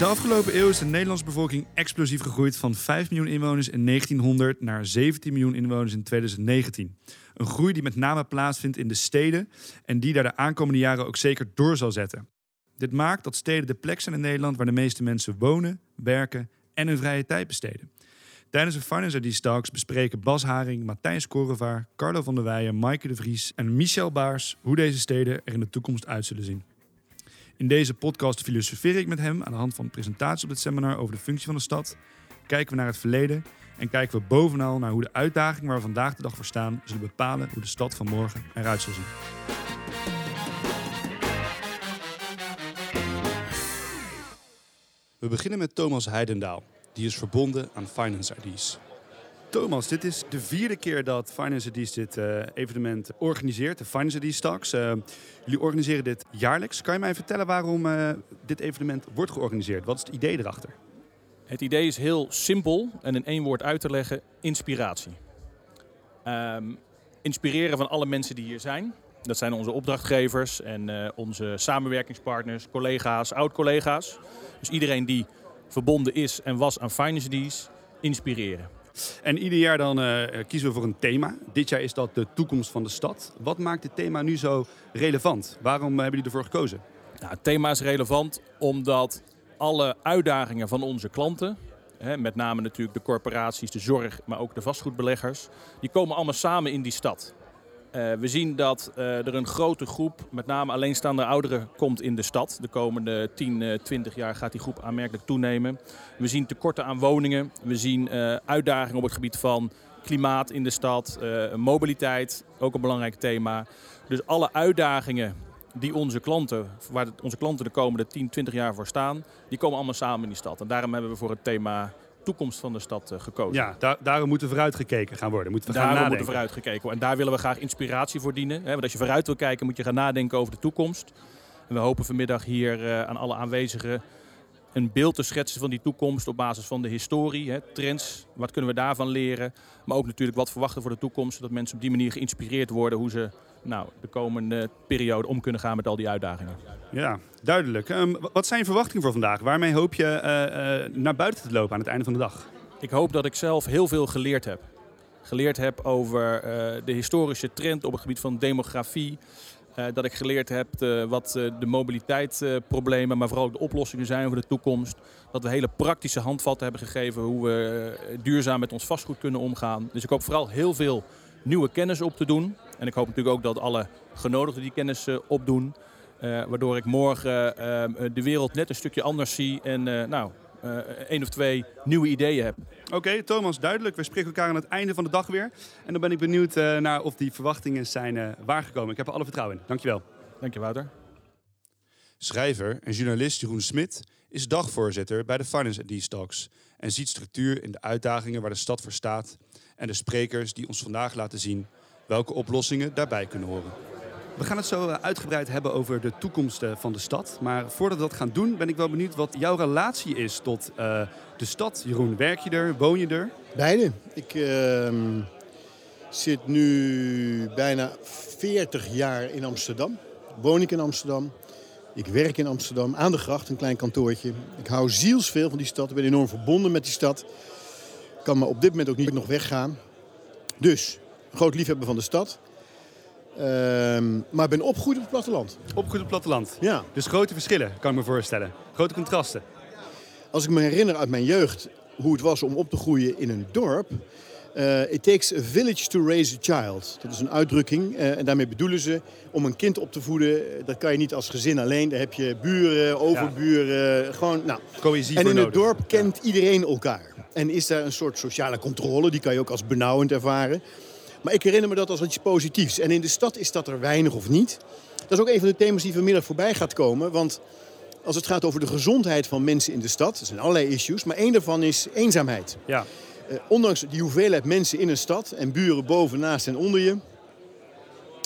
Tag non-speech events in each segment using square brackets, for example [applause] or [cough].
De afgelopen eeuw is de Nederlandse bevolking explosief gegroeid van 5 miljoen inwoners in 1900 naar 17 miljoen inwoners in 2019. Een groei die met name plaatsvindt in de steden en die daar de aankomende jaren ook zeker door zal zetten. Dit maakt dat steden de plek zijn in Nederland waar de meeste mensen wonen, werken en hun vrije tijd besteden. Tijdens de Finance ID Talks bespreken Bas Haring, Matthijs Korevaar, Carlo van der Weijen, Maaike de Vries en Michel Baars hoe deze steden er in de toekomst uit zullen zien. In deze podcast filosofeer ik met hem aan de hand van een presentatie op dit seminar over de functie van de stad. Kijken we naar het verleden en kijken we bovenal naar hoe de uitdagingen waar we vandaag de dag voor staan zullen bepalen hoe de stad van morgen eruit zal zien. We beginnen met Thomas Heidendaal. Die is verbonden aan Finance IDs. Thomas, dit is de vierde keer dat Finance dit uh, evenement organiseert, de Finance IDs Talks. Uh, jullie organiseren dit jaarlijks. Kan je mij vertellen waarom uh, dit evenement wordt georganiseerd? Wat is het idee erachter? Het idee is heel simpel en in één woord uit te leggen: inspiratie. Um, inspireren van alle mensen die hier zijn. Dat zijn onze opdrachtgevers en onze samenwerkingspartners, collega's, oud-collega's. Dus iedereen die verbonden is en was aan Finance inspireren. En ieder jaar dan uh, kiezen we voor een thema. Dit jaar is dat de toekomst van de stad. Wat maakt dit thema nu zo relevant? Waarom hebben jullie ervoor gekozen? Nou, het thema is relevant omdat alle uitdagingen van onze klanten, hè, met name natuurlijk de corporaties, de zorg, maar ook de vastgoedbeleggers, die komen allemaal samen in die stad. Uh, we zien dat uh, er een grote groep, met name alleenstaande ouderen, komt in de stad. De komende 10, uh, 20 jaar gaat die groep aanmerkelijk toenemen. We zien tekorten aan woningen. We zien eh, uitdagingen op het gebied van klimaat in de stad. mobiliteit, ook een belangrijk thema. Dus alle uitdagingen die onze klanten, waar onze klanten de komende 10, 20 jaar voor staan, die komen allemaal samen in die stad. En daarom hebben we voor het thema toekomst van de stad uh, gekozen. Ja, daar, daarom moet er vooruitgekeken gaan worden. Moeten we daarom gaan moet er vooruitgekeken worden. En daar willen we graag inspiratie voor dienen. Hè? Want als je vooruit wil kijken, moet je gaan nadenken over de toekomst. En we hopen vanmiddag hier uh, aan alle aanwezigen een beeld te schetsen van die toekomst op basis van de historie, hè, trends. Wat kunnen we daarvan leren? Maar ook natuurlijk wat verwachten voor de toekomst. Zodat mensen op die manier geïnspireerd worden hoe ze nou, de komende periode om kunnen gaan met al die uitdagingen. Ja, duidelijk. Um, wat zijn je verwachtingen voor vandaag? Waarmee hoop je uh, uh, naar buiten te lopen aan het einde van de dag? Ik hoop dat ik zelf heel veel geleerd heb. Geleerd heb over uh, de historische trend op het gebied van demografie. Uh, dat ik geleerd heb uh, wat uh, de mobiliteitsproblemen, maar vooral ook de oplossingen zijn voor de toekomst. Dat we hele praktische handvatten hebben gegeven hoe we duurzaam met ons vastgoed kunnen omgaan. Dus ik hoop vooral heel veel nieuwe kennis op te doen. En ik hoop natuurlijk ook dat alle genodigden die kennis opdoen. waardoor ik morgen de wereld net een stukje anders zie en nou, één of twee nieuwe ideeën heb. Oké, okay, Thomas, duidelijk. We spreken elkaar aan het einde van de dag weer. En dan ben ik benieuwd uh, naar of die verwachtingen zijn uh, waargekomen. Ik heb er alle vertrouwen in. Dankjewel. Dank je, Wouter. Schrijver en journalist Jeroen Smit is dagvoorzitter bij de Finance These Talks en ziet structuur in de uitdagingen waar de stad voor staat en de sprekers die ons vandaag laten zien welke oplossingen daarbij kunnen horen. We gaan het zo uitgebreid hebben over de toekomst van de stad. Maar voordat we dat gaan doen, ben ik wel benieuwd wat jouw relatie is tot uh, de stad. Jeroen, werk je er? Woon je er? Beide. Ik uh, zit nu bijna 40 jaar in Amsterdam. Woon ik in Amsterdam. Ik werk in Amsterdam, aan de gracht, een klein kantoortje. Ik hou zielsveel van die stad. Ik ben enorm verbonden met die stad. Ik kan me op dit moment ook niet nog weggaan. Dus, groot liefhebber van de stad. Um, maar ik ben opgegroeid op het platteland. Opgegroeid op het platteland? Ja. Dus grote verschillen, kan ik me voorstellen. Grote contrasten. Als ik me herinner uit mijn jeugd hoe het was om op te groeien in een dorp. Uh, it takes a village to raise a child. Dat is een uitdrukking. Uh, en daarmee bedoelen ze om een kind op te voeden. Dat kan je niet als gezin alleen. Daar heb je buren, overburen. Ja. Gewoon, nou. Cohesie en in het dorp kent ja. iedereen elkaar. En is daar een soort sociale controle. Die kan je ook als benauwend ervaren. Maar ik herinner me dat als iets positiefs. En in de stad is dat er weinig of niet. Dat is ook een van de thema's die vanmiddag voorbij gaat komen. Want als het gaat over de gezondheid van mensen in de stad... er zijn allerlei issues, maar één daarvan is eenzaamheid. Ja. Uh, ondanks die hoeveelheid mensen in een stad... en buren boven, naast en onder je...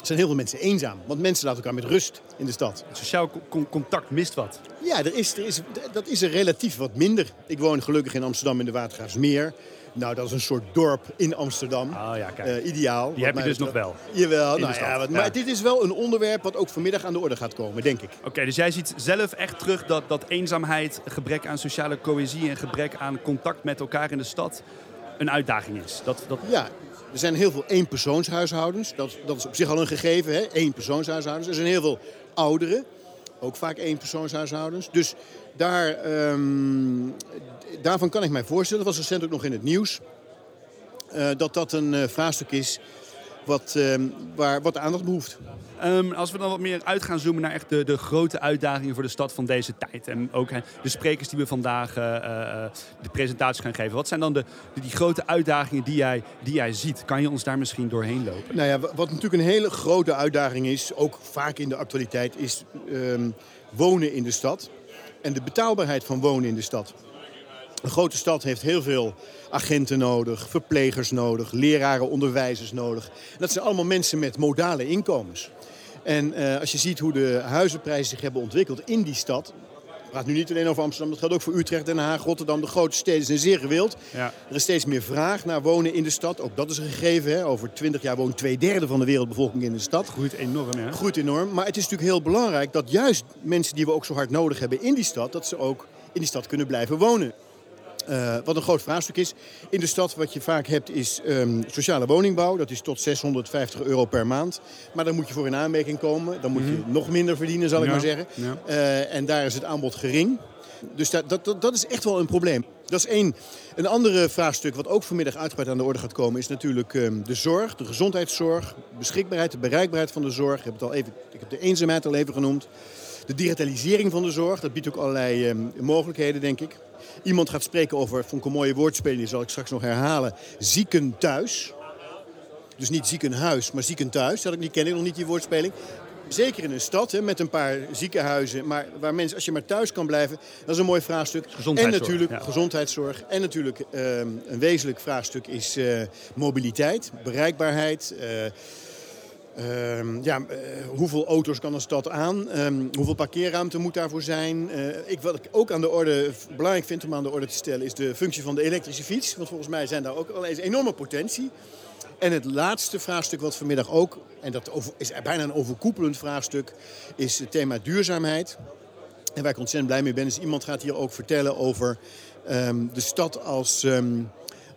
zijn heel veel mensen eenzaam. Want mensen laten elkaar met rust in de stad. Het sociaal co- contact mist wat. Ja, er is, er is, dat is er relatief wat minder. Ik woon gelukkig in Amsterdam in de Watergraafsmeer. Nou, dat is een soort dorp in Amsterdam. Oh ja, kijk. Eh, ideaal. Die heb je dus nog wel. Jawel, nou ja, wat- ja. maar dit is wel een onderwerp wat ook vanmiddag aan de orde gaat komen, denk ik. Oké, dus jij ziet zelf echt terug dat, dat eenzaamheid, gebrek aan sociale cohesie en gebrek aan contact met elkaar in de stad een uitdaging is. Dat, dat, Ja, er zijn heel veel eenpersoonshuishoudens. Dat, dat is op zich al een gegeven, hè? eenpersoonshuishoudens. Er zijn heel veel ouderen, ook vaak eenpersoonshuishoudens. Dus daar, ehm, daarvan kan ik mij voorstellen, dat was recent ook nog in het nieuws... eh, dat dat een eh, vraagstuk is wat, ehm, waar, wat aandacht behoeft. Ehm, als we dan wat meer uit gaan zoomen naar echt de, de grote uitdagingen voor de stad van deze tijd. En ook de sprekers die we vandaag eh, eh, de presentatie gaan geven. Wat zijn dan de, de- die grote uitdagingen die jij, die jij ziet? Kan je ons daar misschien doorheen lopen? Nou ja, wa- wat natuurlijk een hele grote uitdaging is, ook vaak in de actualiteit, is ehm, wonen in de stad. En de betaalbaarheid van wonen in de stad. Een grote stad heeft heel veel agenten nodig, verplegers nodig, leraren, onderwijzers nodig. En dat zijn allemaal mensen met modale inkomens. En eh, als je ziet hoe de huizenprijzen zich hebben ontwikkeld in die stad. Ik praat nu niet alleen over Amsterdam, dat geldt ook voor Utrecht, Den Haag, Rotterdam. De grote steden zijn zeer gewild. Ja. Er is steeds meer vraag naar wonen in de stad. Ook dat is een gegeven. Hè. Over 20 jaar woont twee derde van de wereldbevolking in de stad. Groeit enorm, ja. Groeit enorm. Maar het is natuurlijk heel belangrijk dat juist mensen die we ook zo hard nodig hebben in die stad, dat ze ook in die stad kunnen blijven wonen. Eh, wat een groot vraagstuk is. In de stad wat je vaak hebt is ehm, sociale woningbouw. Dat is tot 650 euro per maand. Maar daar moet je voor in aanmerking komen. Dan moet je nog minder verdienen, zal ik maar zeggen. ja. Eh, en daar is het aanbod gering. Dus dat, dat, dat, dat is echt wel een probleem. Dat is één. Een andere vraagstuk wat ook vanmiddag uitgebreid aan de orde gaat komen... is natuurlijk ehm, de zorg, de gezondheidszorg, beschikbaarheid, de bereikbaarheid van de zorg. Ik heb, het al even, ik heb de eenzaamheid al even genoemd. De digitalisering van de zorg, dat biedt ook allerlei ehm, mogelijkheden, denk ik. Iemand gaat spreken over, vond ik een mooie woordspeling, die zal ik straks nog herhalen, zieken thuis. Dus niet ziekenhuis, maar zieken thuis. Dat ik niet ken ik nog niet die woordspeling. Zeker in een stad hè, met een paar ziekenhuizen, maar waar mensen, als je maar thuis kan blijven, dat is een mooi vraagstuk. Gezondheidszorg, en natuurlijk ja. gezondheidszorg. En natuurlijk ehm, een wezenlijk vraagstuk is eh, mobiliteit, bereikbaarheid. eh, Ehm, ja, eh, hoeveel auto's kan een stad aan? Ehm, hoeveel parkeerruimte moet daarvoor zijn? Eh, ik, wat ik ook aan de orde, belangrijk vind om aan de orde te stellen... is de functie van de elektrische fiets. Want volgens mij zijn daar ook al eens enorme potentie. En het laatste vraagstuk wat vanmiddag ook... en dat over- is bijna een overkoepelend vraagstuk... is het thema duurzaamheid. En waar ik ontzettend blij mee ben... is iemand gaat hier ook vertellen over ehm, de stad als,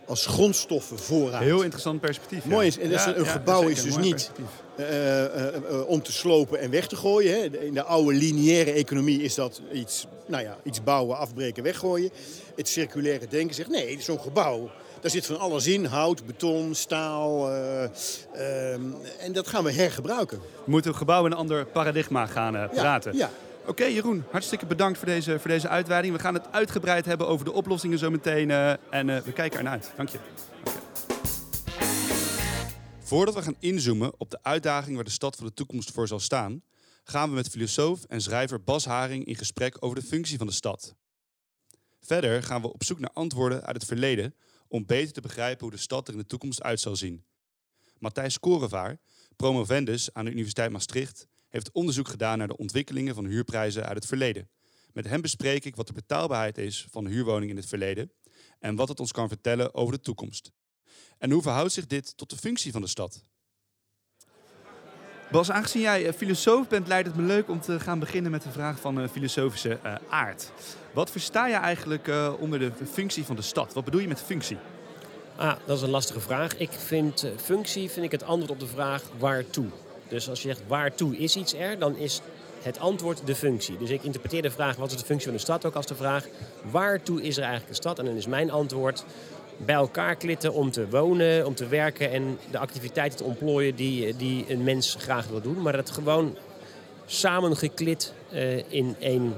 als grondstoffenvoorraad. Heel interessant perspectief. Mooi is, en Ja, een ja, gebouw is dus niet eh, eh, eh, om te slopen en weg te gooien. Hè. In de oude lineaire economie is dat iets, nou ja, iets bouwen, afbreken, weggooien. Het circulaire denken zegt nee, zo'n gebouw, daar zit van alles in. Hout, beton, staal. eh, ehm, en dat gaan we hergebruiken. We moeten gebouw in een ander paradigma gaan praten. ja. Oké, Jeroen, hartstikke bedankt voor deze, voor deze uitweiding. We gaan het uitgebreid hebben over de oplossingen zo meteen. en we kijken ernaar uit. Dank je. Voordat we gaan inzoomen op de uitdaging waar de stad van de toekomst voor zal staan, gaan we met filosoof en schrijver Bas Haring in gesprek over de functie van de stad. Verder gaan we op zoek naar antwoorden uit het verleden om beter te begrijpen hoe de stad er in de toekomst uit zal zien. Matthijs Korevaar, promovendus aan de Universiteit Maastricht, heeft onderzoek gedaan naar de ontwikkelingen van huurprijzen uit het verleden. Met hem bespreek ik wat de betaalbaarheid is van de huurwoning in het verleden en wat het ons kan vertellen over de toekomst. En hoe verhoudt zich dit tot de functie van de stad? Bas, aangezien jij eh, filosoof bent, lijkt het me leuk om te gaan beginnen met een vraag van eh, filosofische eh, aard. Wat versta je eigenlijk eh, onder de functie van de stad? Wat bedoel je met functie? Ah, dat is een lastige vraag. Ik vind functie vind ik het antwoord op de vraag waartoe. Dus als je zegt waartoe is iets er, dan is het antwoord de functie. Dus ik interpreteer de vraag wat is de functie van de stad ook als de vraag waartoe is er eigenlijk een stad? En dan is mijn antwoord bij elkaar klitten om te wonen, om te werken en de activiteiten te ontplooien die, die een mens graag wil doen. Maar dat gewoon samengeklit eh, in, één,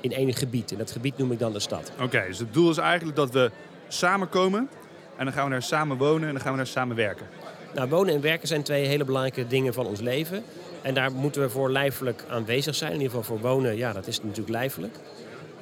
in één gebied. En dat gebied noem ik dan de stad. Oké, dus het doel is eigenlijk dat we samenkomen en dan gaan we daar samen wonen en dan gaan we daar samen werken. Nou, wonen en werken zijn twee hele belangrijke dingen van ons leven. En daar moeten we voor lijfelijk aanwezig zijn. In ieder geval voor wonen, ja, dat is natuurlijk lijfelijk.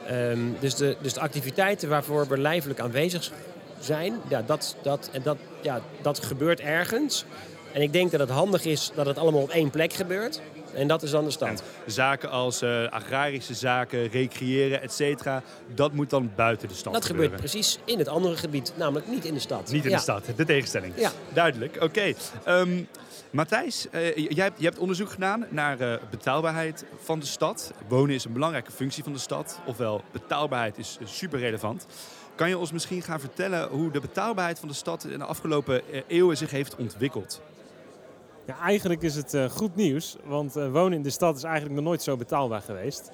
Ehm, dus, de, dus de activiteiten waarvoor we lijfelijk aanwezig zijn, ja, dat, dat, en dat, ja, dat gebeurt ergens. En ik denk dat het handig is dat het allemaal op één plek gebeurt. En dat is dan de stad. Zaken als uh, agrarische zaken, recreëren, et cetera, dat moet dan buiten de stad Dat gebeuren. gebeurt precies in het andere gebied, namelijk niet in de stad. Niet in Ja. de stad, de tegenstelling. Ja. Duidelijk, oké. Ehm, Matthijs, eh, jij, hebt, jij hebt onderzoek gedaan naar eh, betaalbaarheid van de stad. Wonen is een belangrijke functie van de stad, ofwel betaalbaarheid is eh, super relevant. Kan je ons misschien gaan vertellen hoe de betaalbaarheid van de stad in de afgelopen eh, eeuwen zich heeft ontwikkeld? Ja, eigenlijk is het eh, goed nieuws, want eh, wonen in de stad is eigenlijk nog nooit zo betaalbaar geweest.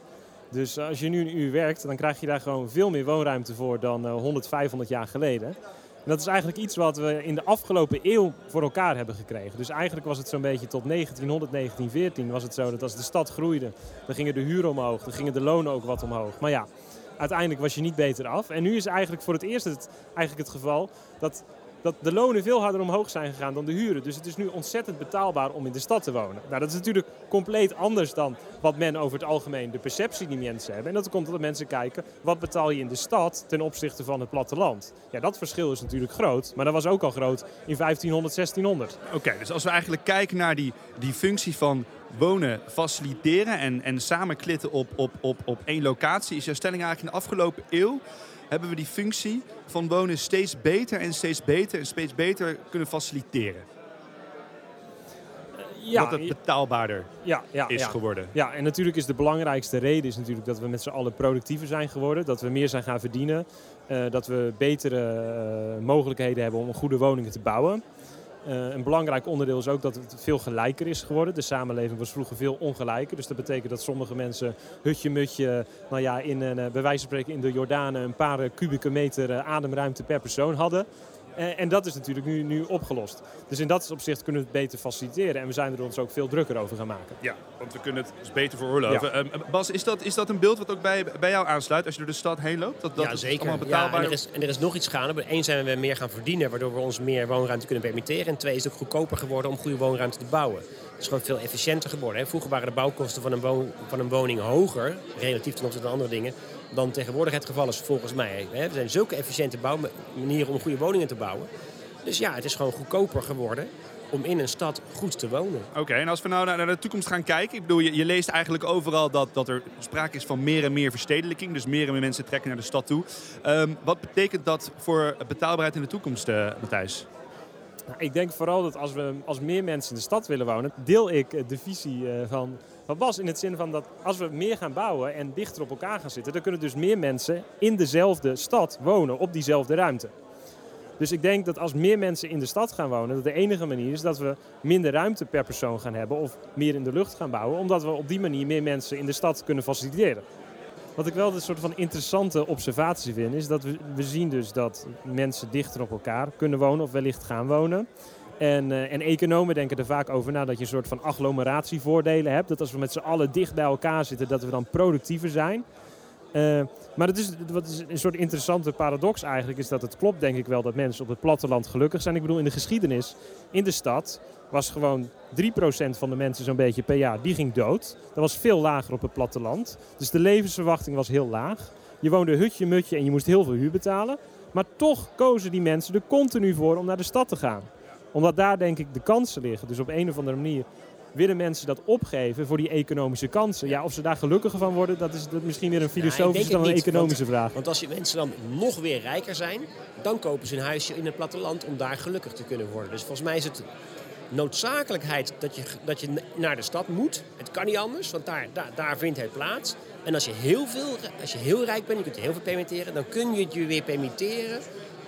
Dus als je nu een uur werkt, dan krijg je daar gewoon veel meer woonruimte voor dan eh, 100, 500 jaar geleden. En dat is eigenlijk iets wat we in de afgelopen eeuw voor elkaar hebben gekregen. Dus eigenlijk was het zo'n beetje tot 1900, 1914 was het zo dat als de stad groeide, dan gingen de huren omhoog, dan gingen de lonen ook wat omhoog. Maar ja, uiteindelijk was je niet beter af. En nu is eigenlijk voor het eerst het, eigenlijk het geval dat dat de lonen veel harder omhoog zijn gegaan dan de huren. Dus het is nu ontzettend betaalbaar om in de stad te wonen. Nou, dat is natuurlijk compleet anders dan wat men over het algemeen de perceptie die mensen hebben. En dat komt omdat mensen kijken, wat betaal je in de stad ten opzichte van het platteland? Ja, dat verschil is natuurlijk groot, maar dat was ook al groot in 1500, 1600. Oké, dus als we eigenlijk kijken naar die, die functie van wonen faciliteren en, en samen klitten op, op, op, op één locatie, is jouw stelling eigenlijk in de afgelopen eeuw hebben we die functie van wonen steeds beter en steeds beter en steeds beter kunnen faciliteren. Ja, dat het betaalbaarder ja, ja, is ja. geworden. Ja, en natuurlijk is de belangrijkste reden is natuurlijk dat we met z'n allen productiever zijn geworden. Dat we meer zijn gaan verdienen. eh, dat we betere eh, mogelijkheden hebben om goede woningen te bouwen. Eh, een belangrijk onderdeel is ook dat het veel gelijker is geworden. De samenleving was vroeger veel ongelijker. Dus dat betekent dat sommige mensen hutje-mutje, nou ja, in een, eh, bij wijze van spreken in de Jordanen een paar kubieke meter eh, ademruimte per persoon hadden. Eh, en dat is natuurlijk nu, nu opgelost. Dus in dat opzicht kunnen we het beter faciliteren. En we zijn er ons ook veel drukker over gaan maken. Ja, want we kunnen het dus beter veroorloven. Ehm, Bas, is dat, is dat een beeld wat ook bij, bij jou aansluit als je door de stad heen loopt? Dat, dat ja, zeker. allemaal Ja, betaalbaar en, er is, en er is nog iets gaande. Eén zijn we meer gaan verdienen, waardoor we ons meer woonruimte kunnen permitteren. En twee is het ook goedkoper geworden om goede woonruimte te bouwen. Het is gewoon veel efficiënter geworden. Hè. Vroeger waren de bouwkosten van een, woon- van een woning hoger, relatief ten opzichte van andere dingen, dan tegenwoordig het geval is volgens mij. Hè. Er zijn zulke efficiënte bouwmanieren om goede woningen te bouwen. Dus ja, het is gewoon goedkoper geworden om in een stad goed te wonen. Oké, en als we nou naar, naar de toekomst gaan kijken. Ik bedoel, je, je leest eigenlijk overal dat, dat er sprake is van meer en meer verstedelijking. Dus meer en meer mensen trekken naar de stad toe. Ehm, wat betekent dat voor betaalbaarheid in de toekomst, eh, Matthijs? Nou, ik denk vooral dat als, we, als meer mensen in de stad willen wonen, deel ik de visie eh, van, Bas. In het zin van dat als we meer gaan bouwen en dichter op elkaar gaan zitten, dan kunnen dus meer mensen in dezelfde stad wonen, op diezelfde ruimte. Dus ik denk dat als meer mensen in de stad gaan wonen, dat de enige manier is dat we minder ruimte per persoon gaan hebben of meer in de lucht gaan bouwen, omdat we op die manier meer mensen in de stad kunnen faciliteren. Wat ik wel een soort van interessante observatie vind, is dat we, we zien dus dat mensen dichter op elkaar kunnen wonen of wellicht gaan wonen. En, eh, en economen denken er vaak over na dat je een soort van agglomeratievoordelen hebt. Dat als we met z'n allen dicht bij elkaar zitten, dat we dan productiever zijn. Eh, maar het is, wat is een soort interessante paradox eigenlijk, is dat het klopt denk ik wel dat mensen op het platteland gelukkig zijn. Ik bedoel, in de geschiedenis, in de stad, was gewoon 3% van de mensen zo'n beetje per jaar, die ging dood. Dat was veel lager op het platteland. Dus de levensverwachting was heel laag. Je woonde hutje-mutje en je moest heel veel huur betalen. Maar toch kozen die mensen er continu voor om naar de stad te gaan. Omdat daar denk ik de kansen liggen. Dus op een of andere manier willen mensen dat opgeven voor die economische kansen. Ja, of ze daar gelukkiger van worden, dat is misschien weer een filosofische dan een economische vraag. Want als je mensen dan nog weer rijker zijn, dan kopen ze een huisje in het platteland om daar gelukkig te kunnen worden. Dus volgens mij is het noodzakelijkheid dat je, dat je naar de stad moet. Het kan niet anders, want daar, daar, daar vindt het plaats. En als je, heel veel, als je heel rijk bent, je kunt je heel veel permitteren, dan kun je het je weer permitteren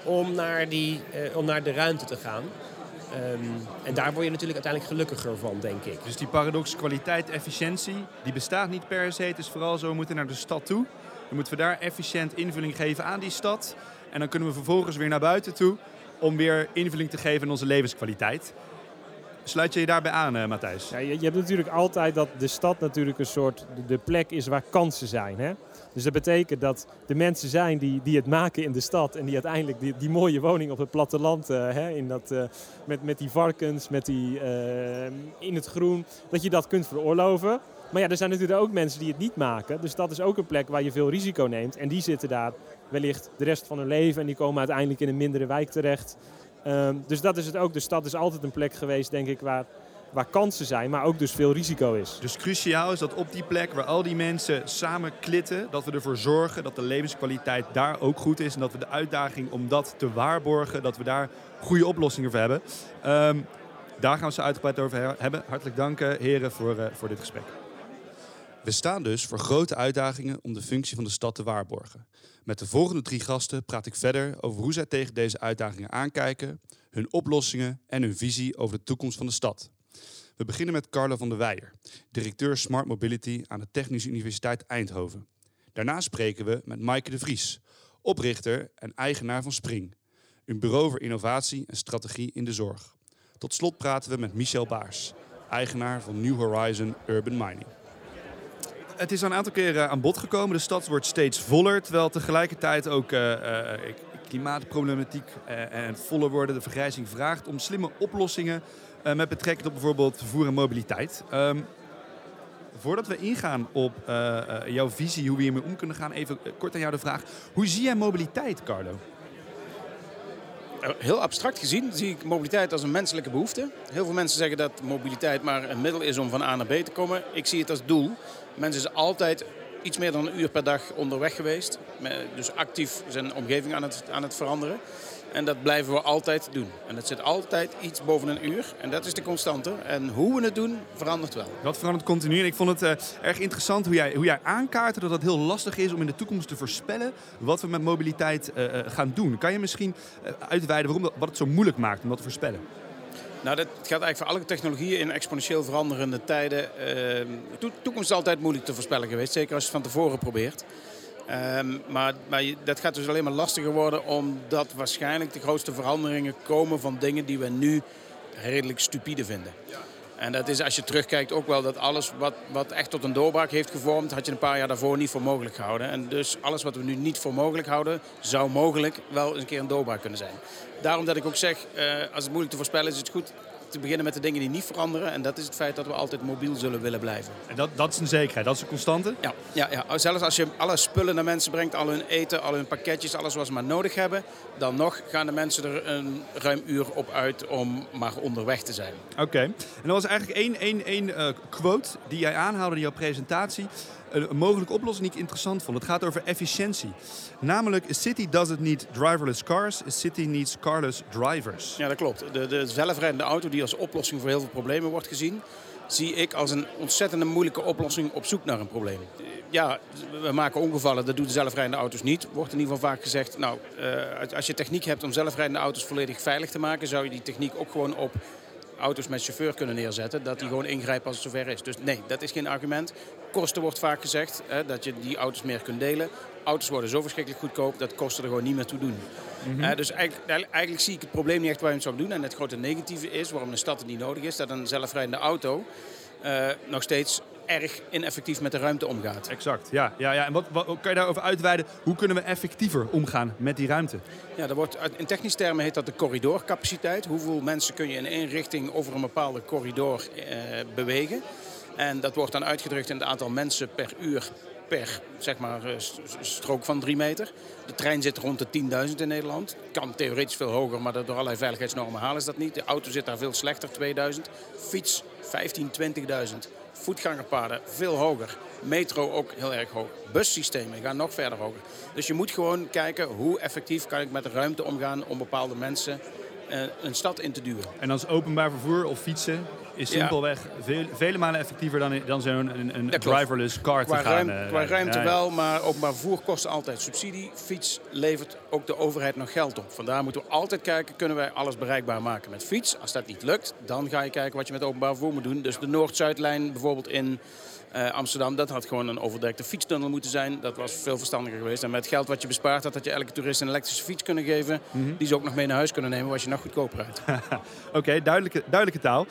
om naar, die, eh, om naar de ruimte te gaan. Ehm, en daar word je natuurlijk uiteindelijk gelukkiger van, denk ik. Dus die paradox kwaliteit-efficiëntie, die bestaat niet per se. Het is vooral zo, we moeten naar de stad toe. Dan moeten we daar efficiënt invulling geven aan die stad. En dan kunnen we vervolgens weer naar buiten toe om weer invulling te geven aan onze levenskwaliteit. Sluit je je daarbij aan, eh, Matthijs? Ja, je, je hebt natuurlijk altijd dat de stad natuurlijk een soort de, de plek is waar kansen zijn. Hè? Dus dat betekent dat de mensen zijn die, die het maken in de stad en die uiteindelijk die, die mooie woning op het platteland, eh, hè, in dat, eh, met, met die varkens, met die, eh, in het groen, dat je dat kunt veroorloven. Maar ja, er zijn natuurlijk ook mensen die het niet maken. Dus dat is ook een plek waar je veel risico neemt. En die zitten daar wellicht de rest van hun leven en die komen uiteindelijk in een mindere wijk terecht. Ehm, dus dat is het ook. De stad is altijd een plek geweest, denk ik, waar, waar kansen zijn, maar ook dus veel risico is. Dus cruciaal is dat op die plek waar al die mensen samen klitten, dat we ervoor zorgen dat de levenskwaliteit daar ook goed is. En dat we de uitdaging om dat te waarborgen, dat we daar goede oplossingen voor hebben. Ehm, daar gaan we ze uitgebreid over hebben. Hartelijk dank, eh, heren, voor, uh, voor dit gesprek. We staan dus voor grote uitdagingen om de functie van de stad te waarborgen. Met de volgende drie gasten praat ik verder over hoe zij tegen deze uitdagingen aankijken, hun oplossingen en hun visie over de toekomst van de stad. We beginnen met Carla van der Weijer, directeur Smart Mobility aan de Technische Universiteit Eindhoven. Daarna spreken we met Maaike de Vries, oprichter en eigenaar van Spring, een bureau voor innovatie en strategie in de zorg. Tot slot praten we met Michel Baars, eigenaar van New Horizon Urban Mining. Het is een aantal keren aan bod gekomen. De stad wordt steeds voller, terwijl tegelijkertijd ook uh, uh, klimaatproblematiek uh, en voller worden, de vergrijzing vraagt om slimme oplossingen met betrekking tot bijvoorbeeld vervoer en mobiliteit. Um, voordat we ingaan op jouw visie, hoe we hiermee om kunnen gaan, even kort aan jou de vraag. Hoe zie jij mobiliteit, Carlo? Heel abstract gezien zie ik mobiliteit als een menselijke behoefte. Heel veel mensen zeggen dat mobiliteit maar een middel is om van A naar B te komen. Ik zie het als doel. Mensen zijn altijd iets meer dan een uur per dag onderweg geweest. Dus actief zijn omgeving aan het, aan het veranderen. En dat blijven we altijd doen. En dat zit altijd iets boven een uur. En dat is de constante. En hoe we het doen, verandert wel. Dat verandert continu. En ik vond het uh, erg interessant hoe jij, hoe jij aankaartte dat het heel lastig is om in de toekomst te voorspellen wat we met mobiliteit uh, gaan doen. Kan je misschien uitweiden waarom dat, wat het zo moeilijk maakt om dat te voorspellen? Nou, dat gaat eigenlijk voor alle technologieën in exponentieel veranderende tijden. Uh, de toekomst is altijd moeilijk te voorspellen geweest, zeker als je het van tevoren probeert. Um, maar, maar, dat gaat dus alleen maar lastiger worden omdat waarschijnlijk de grootste veranderingen komen van dingen die we nu redelijk stupide vinden. En dat is als je terugkijkt ook wel dat alles wat, wat echt tot een doorbraak heeft gevormd, had je een paar jaar daarvoor niet voor mogelijk gehouden. En dus alles wat we nu niet voor mogelijk houden, zou mogelijk wel eens een keer een doorbraak kunnen zijn. Daarom dat ik ook zeg, uh, als het moeilijk te voorspellen is, is het goed te beginnen met de dingen die niet veranderen. En dat is het feit dat we altijd mobiel zullen willen blijven. En dat, dat is een zekerheid, dat is een constante? Ja, ja, ja, zelfs als je alle spullen naar mensen brengt, al hun eten, al hun pakketjes, alles wat ze maar nodig hebben. Dan nog gaan de mensen er een ruim uur op uit om maar onderweg te zijn. Oké, en er was eigenlijk één, één, één uh, quote die jij aanhaalde in jouw presentatie een mogelijke oplossing die ik interessant vond. Het gaat over efficiëntie. Namelijk, a city doesn't need driverless cars, a city needs carless drivers. Ja, dat klopt. De, de zelfrijdende auto die als oplossing voor heel veel problemen wordt gezien, zie ik als een ontzettende moeilijke oplossing op zoek naar een probleem. Ja, we maken ongevallen, dat doen de zelfrijdende auto's niet. Wordt in ieder geval vaak gezegd, nou, als je techniek hebt om zelfrijdende auto's volledig veilig te maken, zou je die techniek ook gewoon op auto's met chauffeur kunnen neerzetten, dat die gewoon ingrijpen als het zover is. Dus nee, dat is geen argument. Kosten wordt vaak gezegd, hè, dat je die auto's meer kunt delen. Auto's worden zo verschrikkelijk goedkoop dat kosten er gewoon niet meer toe doen. Mm -hmm. dus eigenlijk, eigenlijk, zie ik het probleem niet echt waar je het zou doen. En het grote negatieve is, waarom een stad het niet nodig is, dat een zelfrijdende auto uh, nog steeds erg ineffectief met de ruimte omgaat. Exact, ja. ja, ja. En wat, wat, kan je daarover uitweiden? Hoe kunnen we effectiever omgaan met die ruimte? Ja, dat wordt, in technisch termen heet dat de corridorcapaciteit. Hoeveel mensen kun je in één richting over een bepaalde corridor eh, bewegen? En dat wordt dan uitgedrukt in het aantal mensen per uur per zeg maar, strook van 3 meter. De trein zit rond de 10.000 in Nederland. Kan theoretisch veel hoger, maar door allerlei veiligheidsnormen halen is dat niet. De auto zit daar veel slechter, 2000. Fiets 15, 20.000 voetgangerpaden veel hoger. Metro ook heel erg hoog. Bussystemen gaan nog verder hoger. Dus je moet gewoon kijken hoe effectief kan ik met de ruimte omgaan om bepaalde mensen een stad in te duwen. En als openbaar vervoer of fietsen is simpelweg ja. veel, vele malen effectiever dan, dan zo'n een, een driverless car qua te gaan. Ruim, qua ruimte ja. wel, maar openbaar vervoer kost altijd subsidie. Fiets levert ook de overheid nog geld op. Vandaar moeten we altijd kijken, kunnen wij alles bereikbaar maken met fiets? Als dat niet lukt, dan ga je kijken wat je met openbaar vervoer moet doen. Dus de Noord-Zuidlijn bijvoorbeeld in uh, Amsterdam, dat had gewoon een overdekte fietstunnel moeten zijn. Dat was veel verstandiger geweest. En met geld wat je bespaart had, had je elke toerist een elektrische fiets kunnen geven. Mm -hmm. Die ze ook nog mee naar huis kunnen nemen, was je nog goedkoper uit. [laughs] Oké, okay, duidelijke, duidelijke taal.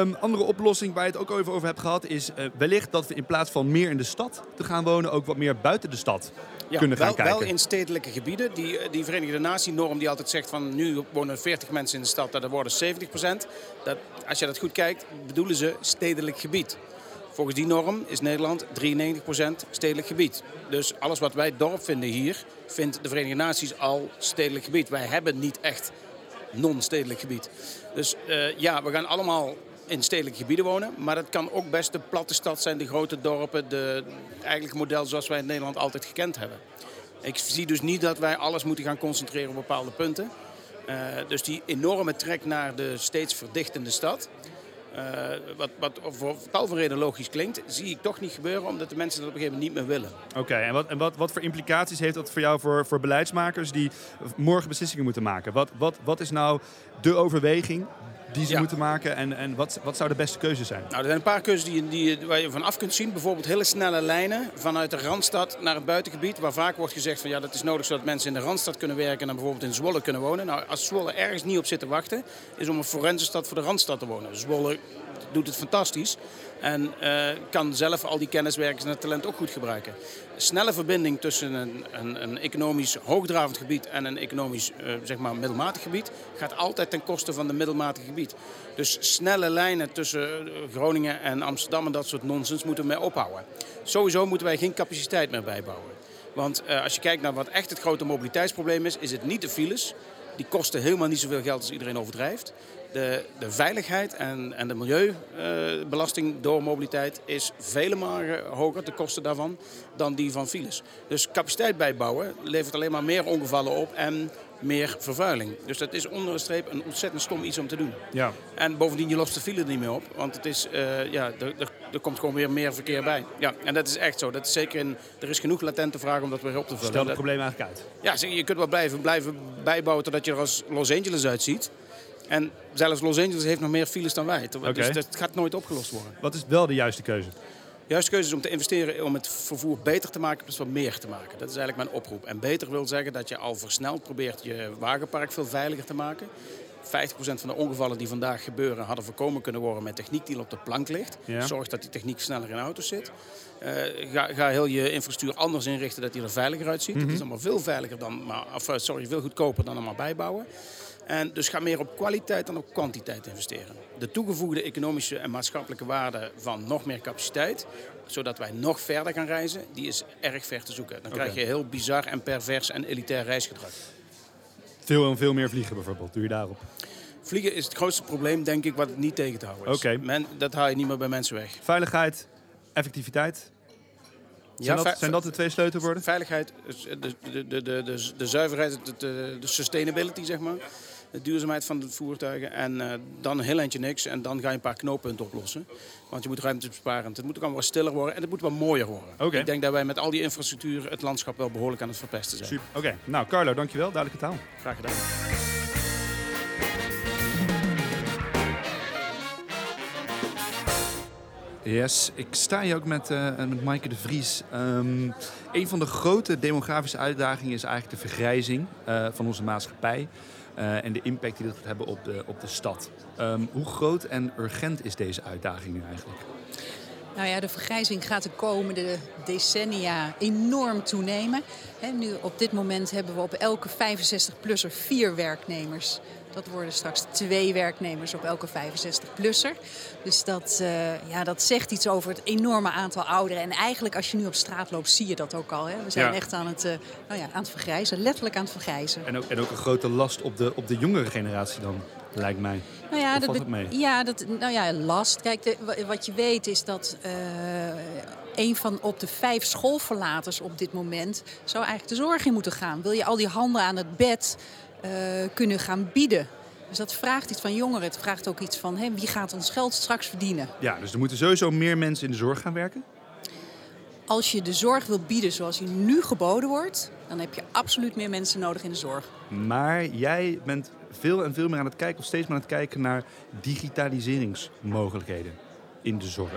Um, andere oplossing waar je het ook over, over hebt gehad, is uh, wellicht dat we in plaats van meer in de stad te gaan wonen, ook wat meer buiten de stad ja, kunnen gaan wel, kijken. Wel in stedelijke gebieden. Die, die Verenigde Natie-norm die altijd zegt van nu wonen 40 mensen in de stad, dat worden 70 procent. Dat, als je dat goed kijkt, bedoelen ze stedelijk gebied. Volgens die norm is Nederland 93% stedelijk gebied. Dus alles wat wij dorp vinden hier, vindt de Verenigde Naties al stedelijk gebied. Wij hebben niet echt non-stedelijk gebied. Dus eh, ja, we gaan allemaal in stedelijke gebieden wonen. Maar het kan ook best de platte stad zijn, de grote dorpen. De, eigenlijk model zoals wij in Nederland altijd gekend hebben. Ik zie dus niet dat wij alles moeten gaan concentreren op bepaalde punten. Uh, dus die enorme trek naar de steeds verdichtende stad. Uh, wat, wat voor tal van redenen logisch klinkt, zie ik toch niet gebeuren, omdat de mensen dat op een gegeven moment niet meer willen. Oké, en, wat, en wat, wat voor implicaties heeft dat voor jou voor, voor beleidsmakers die morgen beslissingen moeten maken? Wat, wat, wat is nou de overweging die ze moeten maken? En, en wat, wat zou de beste keuze zijn? Nou, er zijn een paar keuzes die, die, waar je van af kunt zien. Bijvoorbeeld hele snelle lijnen vanuit de Randstad naar het buitengebied. Waar vaak wordt gezegd van ja, dat is nodig zodat mensen in de Randstad kunnen werken en dan bijvoorbeeld in Zwolle kunnen wonen. Nou, als Zwolle ergens niet op zit te wachten, is om een forensenstad voor de Randstad te wonen. Zwolle doet het fantastisch. En uh, kan zelf al die kenniswerkers en het talent ook goed gebruiken. Snelle verbinding tussen een, een, een economisch hoogdravend gebied en een economisch uh, zeg maar middelmatig gebied gaat altijd ten koste van de middelmatige gebied. Dus snelle lijnen tussen eh, Groningen en Amsterdam en dat soort nonsens moeten we mee ophouden. Sowieso moeten wij geen capaciteit meer bijbouwen. Want als je kijkt naar wat echt het grote mobiliteitsprobleem is, is het niet de files. Die kosten helemaal niet zoveel geld als iedereen overdrijft de, de veiligheid en, en de milieubelasting door mobiliteit is vele malen hoger, de kosten daarvan, dan die van files. Dus capaciteit bijbouwen levert alleen maar meer ongevallen op en meer vervuiling. Dus dat is onder de streep een ontzettend stom iets om te doen. Ja. En bovendien, je lost de file er niet meer op. Want het is, uh, ja, er, er, er, komt gewoon weer meer verkeer bij. Ja, en dat is echt zo. Dat is zeker in, er is genoeg latente vraag om dat weer op te vullen. Stel het probleem eigenlijk uit. Ja, je kunt wel blijven, blijven bijbouwen totdat je er als Los Angeles uitziet. En zelfs Los Angeles heeft nog meer files dan wij. Okay. Dus dat gaat nooit opgelost worden. Wat is wel de juiste keuze? De juiste keuze is om te investeren om het vervoer beter te maken, plus wat meer te maken. Dat is eigenlijk mijn oproep. En beter wil zeggen dat je al versneld probeert je wagenpark veel veiliger te maken. 50% van de ongevallen die vandaag gebeuren hadden voorkomen kunnen worden met techniek die op de plank ligt. Ja. Zorg dat die techniek sneller in auto's zit. Uh, ga, ga, heel je infrastructuur anders inrichten dat die er veiliger uitziet. Mm -hmm. Dat is allemaal veel veiliger dan, maar, of, sorry, veel goedkoper dan allemaal bijbouwen. En dus ga meer op kwaliteit dan op kwantiteit investeren. De toegevoegde economische en maatschappelijke waarde van nog meer capaciteit, zodat wij nog verder gaan reizen, die is erg ver te zoeken. Dan okay. krijg je heel bizar en pervers en elitair reisgedrag. Veel en veel meer vliegen bijvoorbeeld, doe je daarop? Vliegen is het grootste probleem, denk ik, wat het niet tegen te houden is. Men, dat haal je niet meer bij mensen weg. Veiligheid, effectiviteit. Zijn, ja, dat, zijn dat de twee sleutelwoorden? Veiligheid, de, de, de, de, de zuiverheid, de, de sustainability, zeg maar de duurzaamheid van de voertuigen. En uh, dan een heel eindje niks. En dan ga je een paar knooppunten oplossen. Want je moet ruimte besparen. Het moet ook allemaal wat stiller worden. En het moet wat mooier worden. Okay. Ik denk dat wij met al die infrastructuur het landschap wel behoorlijk aan het verpesten zijn. Super. Oké. Okay. Nou, Carlo, dankjewel. Duidelijke taal. Graag gedaan. Yes, ik sta hier ook met, uh, met Maaike de Vries. Um, een van de grote demografische uitdagingen is eigenlijk de vergrijzing uh, van onze maatschappij. Uh, en de impact die dat gaat hebben op de, op de stad. Um, hoe groot en urgent is deze uitdaging nu eigenlijk? Nou ja, de vergrijzing gaat de komende decennia enorm toenemen. He, nu, op dit moment hebben we op elke 65-plusser vier werknemers. Dat worden straks twee werknemers op elke 65-plusser. Dus dat, uh, ja, dat zegt iets over het enorme aantal ouderen. En eigenlijk als je nu op straat loopt, zie je dat ook al. Hè? We zijn ja. echt aan het, uh, nou ja, aan het vergrijzen, letterlijk aan het vergrijzen. En ook, en ook een grote last op de, op de jongere generatie dan, lijkt mij. Nou ja, dat, mee? ja, dat, nou ja, last. Kijk, de, wat je weet is dat uh, een van op de vijf schoolverlaters op dit moment zou eigenlijk de zorg in moeten gaan. Wil je al die handen aan het bed uh, kunnen gaan bieden? Dus dat vraagt iets van jongeren. Het vraagt ook iets van wie gaat ons geld straks verdienen. Ja, dus er moeten sowieso meer mensen in de zorg gaan werken? Als je de zorg wil bieden zoals die nu geboden wordt, dan heb je absoluut meer mensen nodig in de zorg. Maar jij bent veel en veel meer aan het kijken, of steeds meer aan het kijken naar digitaliseringsmogelijkheden in de zorg.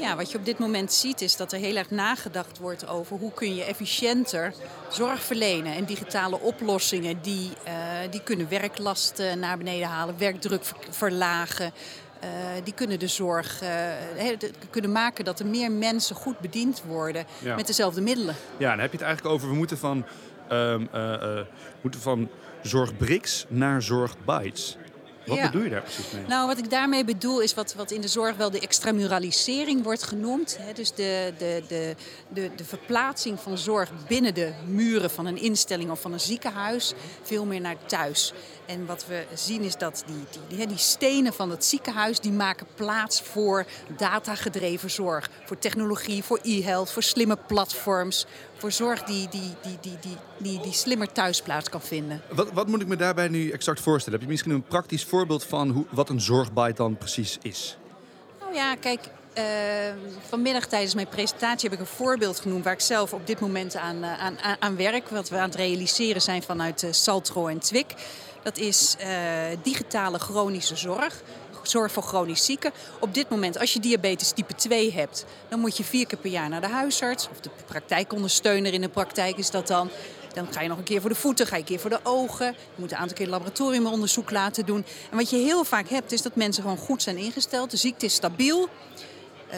Ja, wat je op dit moment ziet is dat er heel erg nagedacht wordt over hoe kun je efficiënter zorg verlenen. En digitale oplossingen die, uh, die kunnen werklast uh, naar beneden halen, werkdruk verlagen. Uh, die kunnen de zorg kunnen maken dat er meer mensen goed bediend worden ja. met dezelfde middelen. Ja, dan heb je het eigenlijk over we moeten van, um, moeten van zorg bricks naar zorg bytes. Wat ja. bedoel je daar precies mee? Nou, wat ik daarmee bedoel is wat, wat in de zorg wel de extramuralisering wordt genoemd. Hè? Dus de, de, de, de, de verplaatsing van zorg binnen de muren van een instelling of van een ziekenhuis veel meer naar thuis. En wat we zien is dat die, die, die, die stenen van het ziekenhuis... die maken plaats voor datagedreven zorg. Voor technologie, voor e-health, voor slimme platforms. Voor zorg die, die, die, die, die, die, die slimmer thuisplaats kan vinden. Wat, wat moet ik me daarbij nu exact voorstellen? Heb je misschien een praktisch voorbeeld van hoe, wat een zorgbite dan precies is? Nou ja, kijk, uh, vanmiddag tijdens mijn presentatie heb ik een voorbeeld genoemd waar ik zelf op dit moment aan, uh, aan, aan werk. Wat we aan het realiseren zijn vanuit uh, Saltro en Twik. Dat is digitale chronische zorg. Zorg voor chronisch zieken. Op dit moment, als je diabetes type 2 hebt, dan moet je vier keer per jaar naar de huisarts. Of de praktijkondersteuner in de praktijk is dat dan. Dan ga je nog een keer voor de voeten, ga je een keer voor de ogen. Je moet een aantal keer laboratoriumonderzoek laten doen. En wat je heel vaak hebt, is dat mensen gewoon goed zijn ingesteld. De ziekte is stabiel. Uh,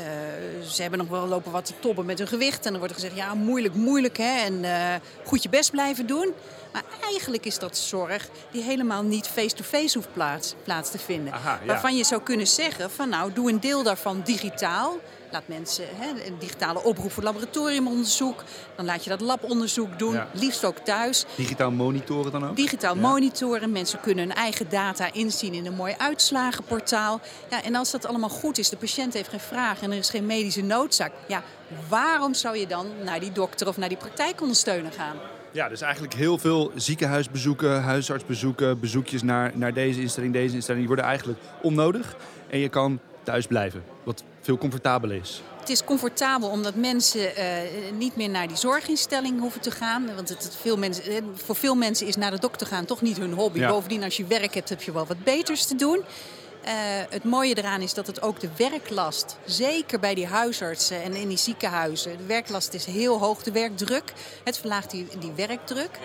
ze hebben nog wel lopen wat te tobben met hun gewicht. En dan wordt er gezegd, ja, moeilijk, moeilijk. Hè? En uh, goed je best blijven doen. Maar eigenlijk is dat zorg die helemaal niet face-to-face hoeft plaats, plaats te vinden. Aha, ja. Waarvan je zou kunnen zeggen van nou, doe een deel daarvan digitaal. Laat mensen hè, een digitale oproep voor laboratoriumonderzoek. Dan laat je dat labonderzoek doen, Ja. liefst ook thuis. Digitaal monitoren dan ook? Digitaal Ja. monitoren. Mensen kunnen hun eigen data inzien in een mooi uitslagenportaal. Ja, en als dat allemaal goed is, de patiënt heeft geen vraag en er is geen medische noodzaak. Ja, waarom zou je dan naar die dokter of naar die praktijkondersteuner gaan? Ja, dus eigenlijk heel veel ziekenhuisbezoeken, huisartsbezoeken, bezoekjes naar, naar deze instelling, deze instelling, die worden eigenlijk onnodig. En je kan thuis blijven, wat veel comfortabeler is. Het is comfortabel omdat mensen eh, niet meer naar die zorginstelling hoeven te gaan. Want het, het veel mensen, eh, voor veel mensen is naar de dokter gaan toch niet hun hobby. Ja. Bovendien, als je werk hebt, heb je wel wat beters te doen. Eh, het mooie eraan is dat het ook de werklast, zeker bij die huisartsen en in die ziekenhuizen, de werklast is heel hoog, de werkdruk. Het verlaagt die, die werkdruk.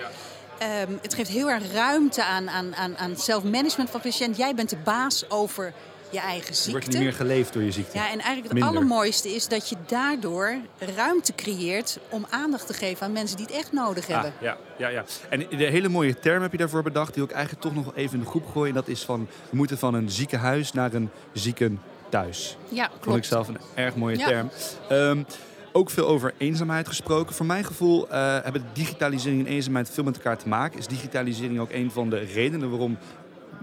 Ehm, het geeft heel erg ruimte aan, aan, aan, aan zelfmanagement van de patiënt. Jij bent de baas over je eigen Je ziekte. wordt niet meer geleefd door je ziekte. Ja, en eigenlijk het Minder. allermooiste is dat je daardoor ruimte creëert om aandacht te geven aan mensen die het echt nodig hebben. Ah, ja, ja, ja. En de hele mooie term heb je daarvoor bedacht, die ik eigenlijk toch nog even in de groep gooien. En dat is van, we moeten van een ziekenhuis naar een ziekenthuis. Ja, Vond ik klopt. zelf een erg mooie Ja. term. Ehm, ook veel over eenzaamheid gesproken. Voor mijn gevoel eh, hebben digitalisering en eenzaamheid veel met elkaar te maken. Is digitalisering ook een van de redenen waarom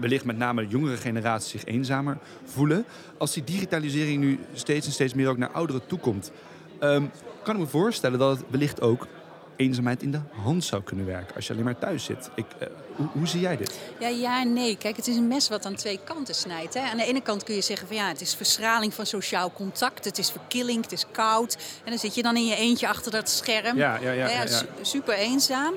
wellicht met name de jongere generaties zich eenzamer voelen. Als die digitalisering nu steeds en steeds meer ook naar ouderen toekomt, ehm, kan ik me voorstellen dat het wellicht ook eenzaamheid in de hand zou kunnen werken als je alleen maar thuis zit. Ik, eh, hoe, hoe zie jij dit? Ja, ja nee. Kijk, het is een mes wat aan twee kanten snijdt. Hè. Aan de ene kant kun je zeggen van ja, het is verschraling van sociaal contact. Het is verkilling, het is koud. En dan zit je dan in je eentje achter dat scherm. Ja, ja, ja, ja, ja. su- Super eenzaam.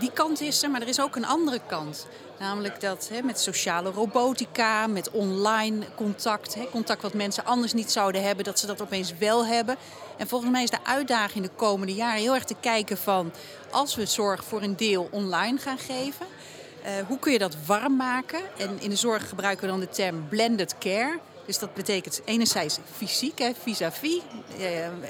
Die kant is er, maar er is ook een andere kant. Namelijk dat met sociale robotica, met online contact, contact wat mensen anders niet zouden hebben, dat ze dat opeens wel hebben. En volgens mij is de uitdaging de komende jaren heel erg te kijken van als we zorg voor een deel online gaan geven, eh, hoe kun je dat warm maken? En in de zorg gebruiken we dan de term blended care. Dus dat betekent enerzijds fysiek, vis-à-vis, eh,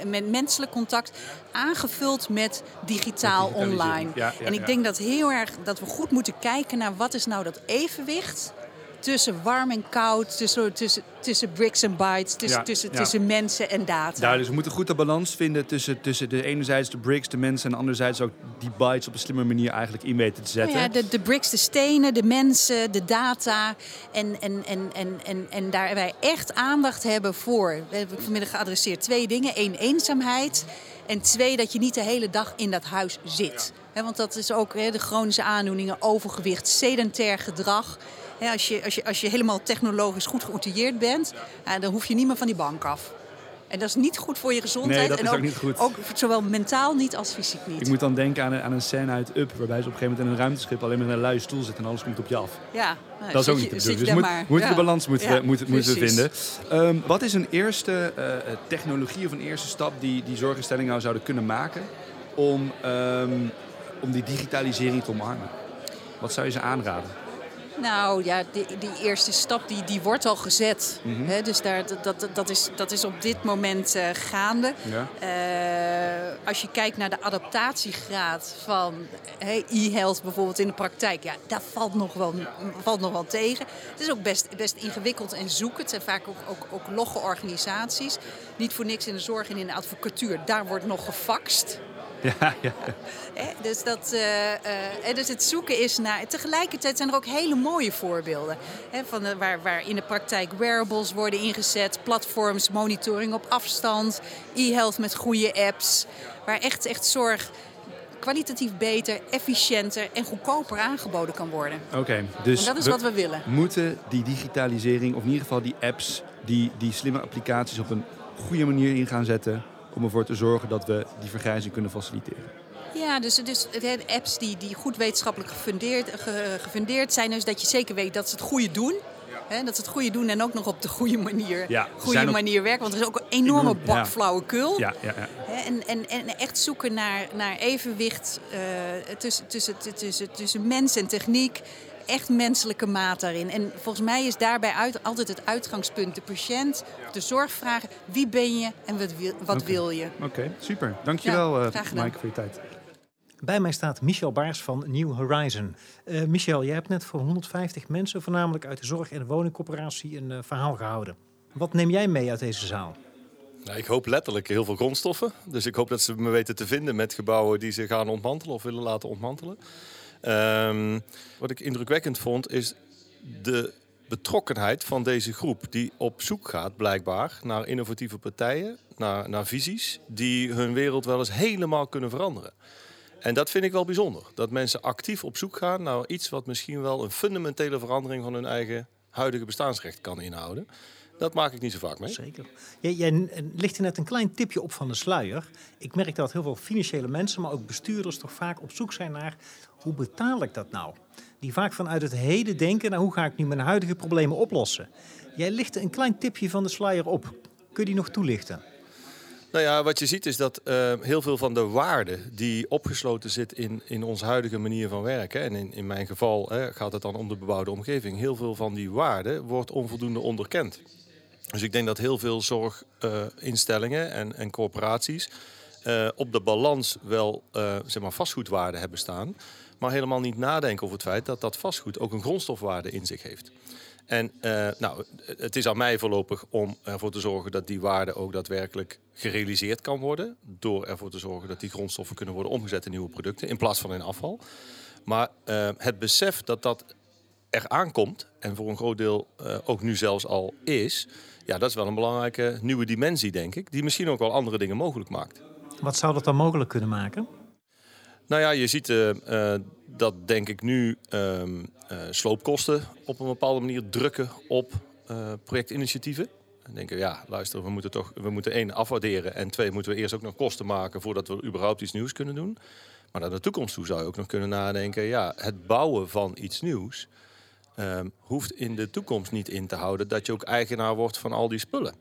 met menselijk contact, aangevuld met digitaal Met online. Ja, ja, en ik denk dat heel erg dat we goed moeten kijken naar wat is nou dat evenwicht tussen warm en koud, tussen, tussen, tussen bricks en bytes, tussen, Ja, tussen, ja. tussen mensen en data. Ja, dus we moeten goed de balans vinden tussen, tussen de enerzijds de bricks, de mensen... en anderzijds ook die bytes op een slimme manier eigenlijk in weten te zetten. Nou ja, de, de bricks, de stenen, de mensen, de data. En, en, en, en, en, en daar wij echt aandacht hebben voor. We hebben vanmiddag geadresseerd twee dingen. Eén, eenzaamheid. En twee, dat je niet de hele dag in dat huis zit. Hè, want dat is ook hè, de chronische aandoeningen, overgewicht, sedentair gedrag. Als, je, als, je, als je helemaal technologisch goed geoutilleerd bent, dan hoef je niet meer van die bank af. En dat is niet goed voor je gezondheid. Nee, dat en is ook niet goed. Ook zowel mentaal niet als fysiek niet. Ik moet dan denken aan een, aan een scène uit Up... waarbij ze op een gegeven moment in een ruimteschip... alleen met een luie stoel zitten en alles komt op je af. Ja, nou, Dat is ook je- niet de bedoeling. Dus moet, maar. Ja. de balans moeten, Ja, moeten, moeten we precies. vinden. Ehm, wat is een eerste eh, technologie of een eerste stap die, die zorginstellingen nou zouden kunnen maken... om, ehm, om die digitalisering te omarmen? Wat zou je ze aanraden? Nou ja, die, die eerste stap die, die wordt al gezet. Hè, dus daar, dat, dat, dat, is, dat is op dit moment eh, gaande. Ja. Eh, als je kijkt naar de adaptatiegraad van e-health bijvoorbeeld in de praktijk, ja, dat valt nog wel, valt nog wel tegen. Het is ook best, best ingewikkeld en zoeken. Het zijn vaak ook, ook, ook logge organisaties. Niet voor niks in de zorg en in de advocatuur. Daar wordt nog gefaxt. Ja, ja. dus, dat, uh, dus het zoeken is naar. Tegelijkertijd zijn er ook hele mooie voorbeelden. van waar, waar in de praktijk wearables worden ingezet, platforms, monitoring op afstand, e-health met goede apps. Waar echt, echt zorg kwalitatief beter, efficiënter en goedkoper aangeboden kan worden. Oké, dus en dat is wat we willen. Moeten die digitalisering, of in ieder geval die apps, die, die slimme applicaties op een goede manier in gaan zetten om ervoor te zorgen dat we die vergrijzing kunnen faciliteren. Ja, dus, dus apps die, die goed wetenschappelijk gefundeerd, gefundeerd zijn. Dus dat je zeker weet dat ze het goede doen. dat ze het goede doen en ook nog op de goede manier, ja, goede manier werken. Want er is ook een enorme bak ja. flauwekul. Ja, ja, en, en, en echt zoeken naar, naar evenwicht uh, tussen, tussen, tussen, tussen mens en techniek echt menselijke maat daarin. En volgens mij is daarbij uit, altijd het uitgangspunt de patiënt, de zorgvragen. Wie ben je en wat wil, wat wil je? Oké, super. Dankjewel ja, uh, Mike voor je tijd. Bij mij staat Michel Baars van New Horizon. Uh, Michel, jij hebt net voor 150 mensen, voornamelijk uit de zorg- en de woningcorporatie, een uh, verhaal gehouden. Wat neem jij mee uit deze zaal? Nou, ik hoop letterlijk heel veel grondstoffen. Dus ik hoop dat ze me weten te vinden met gebouwen die ze gaan ontmantelen of willen laten ontmantelen. Um, wat ik indrukwekkend vond is de betrokkenheid van deze groep die op zoek gaat blijkbaar naar innovatieve partijen, naar, naar visies die hun wereld wel eens helemaal kunnen veranderen. En dat vind ik wel bijzonder. Dat mensen actief op zoek gaan naar iets wat misschien wel een fundamentele verandering van hun eigen huidige bestaansrecht kan inhouden. Dat maak ik niet zo vaak mee. Zeker. Jij, jij ligt er net een klein tipje op van de sluier. Ik merk dat heel veel financiële mensen, maar ook bestuurders, toch vaak op zoek zijn naar hoe betaal ik dat nou? Die vaak vanuit het heden denken, nou, hoe ga ik nu mijn huidige problemen oplossen? Jij lichtte een klein tipje van de sluier op. Kun je die nog toelichten? Nou ja, wat je ziet is dat uh, heel veel van de waarde die opgesloten zit in, in onze huidige manier van werken, en in, in mijn geval gaat het dan om de bebouwde omgeving, heel veel van die waarde wordt onvoldoende onderkend. Dus ik denk dat heel veel zorginstellingen uh, en, en corporaties uh, op de balans wel zeg maar vastgoedwaarde hebben staan. Maar helemaal niet nadenken over het feit dat dat vastgoed ook een grondstofwaarde in zich heeft. En uh, nou, het is aan mij voorlopig om ervoor te zorgen dat die waarde ook daadwerkelijk gerealiseerd kan worden. Door ervoor te zorgen dat die grondstoffen kunnen worden omgezet in nieuwe producten in plaats van in afval. Maar het besef dat dat er aankomt en voor een groot deel ook nu zelfs al is, ja, dat is wel een belangrijke nieuwe dimensie, denk ik, die misschien ook wel andere dingen mogelijk maakt. Wat zou dat dan mogelijk kunnen maken? Nou ja, je ziet uh, uh, dat denk ik nu uh, sloopkosten op een bepaalde manier drukken op projectinitiatieven. Dan denken ja, luister, we moeten toch, we moeten één afwaarderen en twee moeten we eerst ook nog kosten maken voordat we überhaupt iets nieuws kunnen doen. Maar naar de toekomst toe zou je ook nog kunnen nadenken, ja, het bouwen van iets nieuws ehm, hoeft in de toekomst niet in te houden dat je ook eigenaar wordt van al die spullen.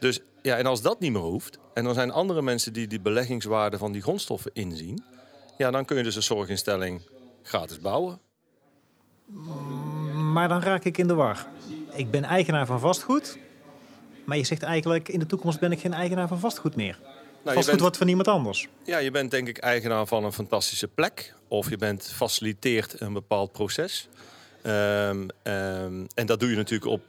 Dus ja, en als dat niet meer hoeft, en dan zijn andere mensen die die beleggingswaarde van die grondstoffen inzien, ja, dan kun je dus een zorginstelling gratis bouwen. Maar dan raak ik in de war. Ik ben eigenaar van vastgoed, maar je zegt eigenlijk in de toekomst ben ik geen eigenaar van vastgoed meer. Nou, vastgoed wordt van iemand anders. Ja, je bent denk ik eigenaar van een fantastische plek. Of je bent faciliteert een bepaald proces. Um, um, en dat doe je natuurlijk op,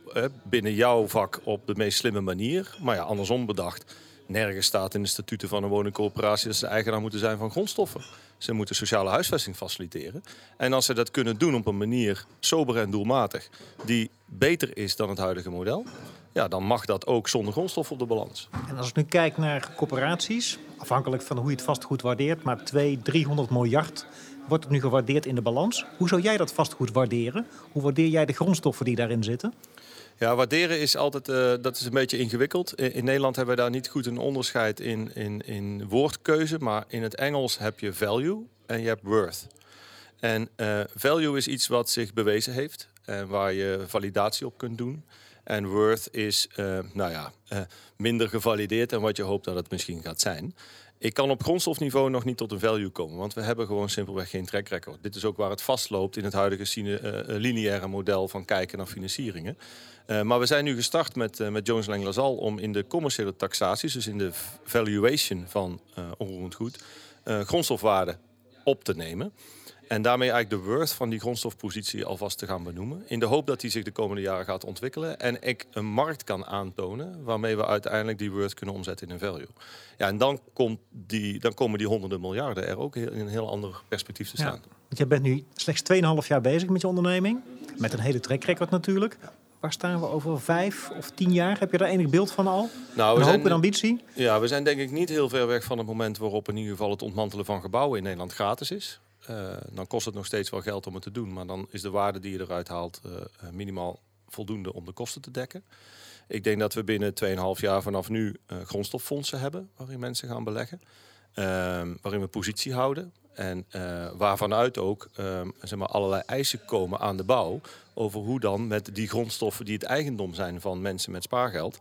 binnen jouw vak op de meest slimme manier. Maar ja, andersom bedacht. Nergens staat in de statuten van een woningcoöperatie dat ze eigenaar moeten zijn van grondstoffen. Ze moeten sociale huisvesting faciliteren. En als ze dat kunnen doen op een manier sober en doelmatig, die beter is dan het huidige model, ja, dan mag dat ook zonder grondstof op de balans. En als ik nu kijk naar corporaties, afhankelijk van hoe je het vastgoed waardeert, maar 200, 300 miljard wordt het nu gewaardeerd in de balans. Hoe zou jij dat vastgoed waarderen? Hoe waardeer jij de grondstoffen die daarin zitten? Ja, waarderen is altijd uh, dat is een beetje ingewikkeld. In, Nederland hebben we daar niet goed een onderscheid in, in, in woordkeuze. Maar in het Engels heb je value en je hebt worth. En uh, value is iets wat zich bewezen heeft en waar je validatie op kunt doen. En worth is, nou ja, minder gevalideerd en wat je hoopt dat het misschien gaat zijn. Ik kan op grondstofniveau nog niet tot een value komen, want we hebben gewoon simpelweg geen track record. Dit is ook waar het vastloopt in het huidige uh, lineaire model van kijken naar financieringen. Uh, maar we zijn nu gestart met, uh, met Jones Lang LaSalle om in de commerciële taxaties, dus in de valuation van onroerend goed, grondstofwaarde op te nemen. En daarmee eigenlijk de worth van die grondstofpositie alvast te gaan benoemen. In de hoop dat die zich de komende jaren gaat ontwikkelen. En ik een markt kan aantonen waarmee we uiteindelijk die worth kunnen omzetten in een value. Ja, en dan, komt die, dan komen die honderden miljarden er ook in een heel ander perspectief te Ja. staan. Want je bent nu slechts 2,5 jaar bezig met je onderneming. Met een hele track record natuurlijk. Waar staan we over vijf of tien jaar? Heb je daar enig beeld van al? Nou, een we hoop zijn, en ambitie? Ja, we zijn denk ik niet heel ver weg van het moment waarop in ieder geval het ontmantelen van gebouwen in Nederland gratis is. Eh, dan kost het nog steeds wel geld om het te doen, maar dan is de waarde die je eruit haalt eh, eh, minimaal voldoende om de kosten te dekken. Ik denk dat we binnen 2,5 jaar vanaf nu grondstoffondsen hebben waarin mensen gaan beleggen. Ehm, waarin we positie houden. En waarvanuit ook ehm, zeg maar, allerlei eisen komen aan de bouw. Over hoe dan met die grondstoffen die het eigendom zijn van mensen met spaargeld.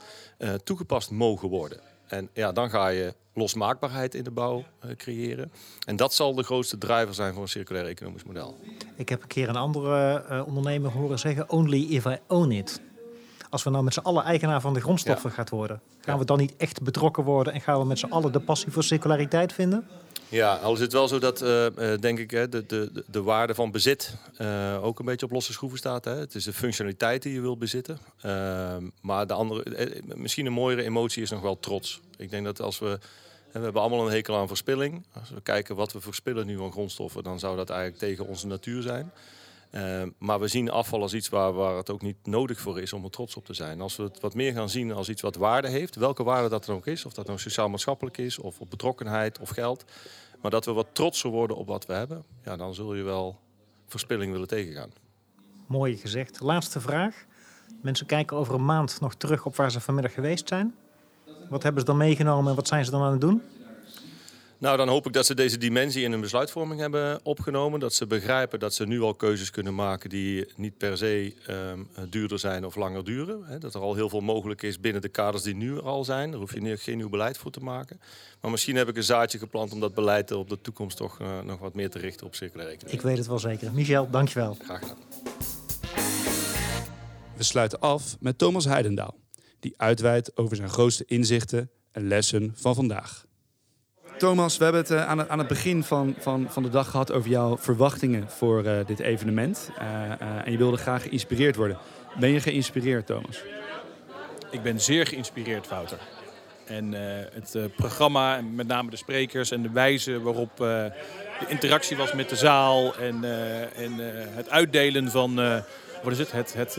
toegepast mogen worden. En ja, dan ga je losmaakbaarheid in de bouw eh, creëren. En dat zal de grootste driver zijn voor een circulair economisch model. Ik heb een keer een andere eh, ondernemer horen zeggen: only if I own it. Als we nou met z'n allen eigenaar van de grondstoffen gaat worden, gaan Ja. we dan niet echt betrokken worden en gaan we met z'n allen de passie voor circulariteit vinden? Ja, al is het wel zo dat, eh, eh, denk ik, de, de, de- de waarde van bezit eh, ook een beetje op losse schroeven staat. Hè. Het is de functionaliteit die je wil bezitten. Ehm, maar de andere, misschien een mooiere emotie is nog wel trots. Ik denk dat als we, we hebben allemaal een hekel aan verspilling. Als we kijken wat we verspillen nu aan grondstoffen, dan zou dat eigenlijk tegen onze natuur zijn. Ehm, maar we zien afval als iets waar, waar het ook niet nodig voor is om er trots op te zijn. Als we het wat meer gaan zien als iets wat waarde heeft, welke waarde dat dan ook is, of dat nou sociaal-maatschappelijk is, of op betrokkenheid of geld, maar dat we wat trotser worden op wat we hebben, ja, dan zul je wel verspilling willen tegengaan. Mooi gezegd. Laatste vraag. Mensen kijken over een maand nog terug op waar ze vanmiddag geweest zijn. Wat hebben ze dan meegenomen en wat zijn ze dan aan het doen? Nou, dan hoop ik dat ze deze dimensie in hun besluitvorming hebben opgenomen. Dat ze begrijpen dat ze nu al keuzes kunnen maken die niet per se ehm, duurder zijn of langer duren. Hè, dat er al heel veel mogelijk is binnen de kaders die nu er al zijn. Daar hoef je geen nieuw beleid voor te maken. Maar misschien heb ik een zaadje geplant om dat beleid op de toekomst toch eh, nog wat meer te richten op circulaire economie. Ik weet het wel zeker. Michel, dankjewel. Graag gedaan. We sluiten af met Thomas Heidendaal, die uitweidt over zijn grootste inzichten en lessen van vandaag. Thomas, we hebben het eh, aan, het aan het begin van, van, van de dag gehad over jouw verwachtingen voor eh, dit evenement. Eh, en je wilde graag geïnspireerd worden. Ben je geïnspireerd, Thomas? Ik ben zeer geïnspireerd, Wouter. En het programma, en met name de sprekers en de wijze waarop de interactie was met de zaal en, en het uitdelen van wat het? Het, eh,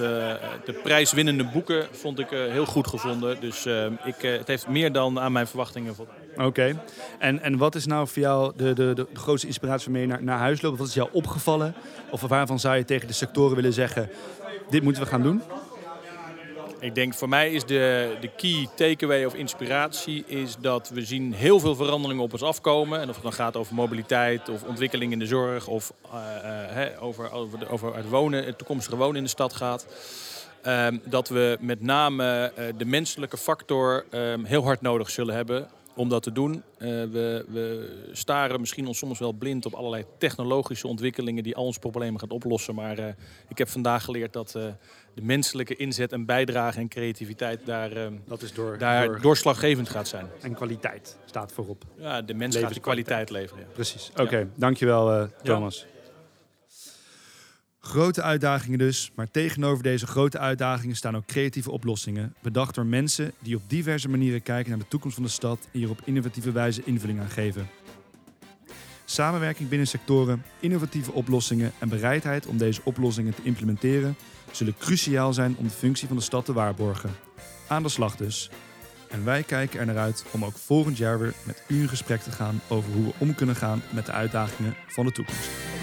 de prijswinnende boeken vond ik eh, heel goed gevonden. Dus eh, ik, het heeft meer dan aan mijn verwachtingen voldaan. Oké. En, en wat is nou voor jou de, de, de, grootste inspiratie je naar, naar huis loopt? Wat is jou opgevallen? Of waarvan zou je tegen de sectoren willen zeggen... dit moeten we gaan doen? Ik denk voor mij is de, de key takeaway of inspiratie is dat we zien heel veel veranderingen op ons afkomen. En of het dan gaat over mobiliteit of ontwikkeling in de zorg of eh, eh, over, over, de- over het wonen, het toekomstige wonen in de stad gaat. Ehm, dat we met name eh, de menselijke factor ehm, heel hard nodig zullen hebben om dat te doen. We, we staren misschien ons soms wel blind op allerlei technologische ontwikkelingen die al onze problemen gaan oplossen. Maar ik heb vandaag geleerd dat de menselijke inzet en bijdrage en creativiteit daar, ehm, Dat is door, daar door- doorslaggevend gaat zijn. En kwaliteit staat voorop. Ja, de mens gaat die kwaliteit leveren. ja. Precies. Oké, dankjewel eh, Thomas. Grote uitdagingen dus, maar tegenover deze grote uitdagingen staan ook creatieve oplossingen. Bedacht door mensen die op diverse manieren kijken naar de toekomst van de stad en hier op innovatieve wijze invulling aan geven. Samenwerking binnen sectoren, innovatieve oplossingen en bereidheid om deze oplossingen te implementeren zullen cruciaal zijn om de functie van de stad te waarborgen. Aan de slag dus. En wij kijken er naar uit om ook volgend jaar weer met u in gesprek te gaan over hoe we om kunnen gaan met de uitdagingen van de toekomst.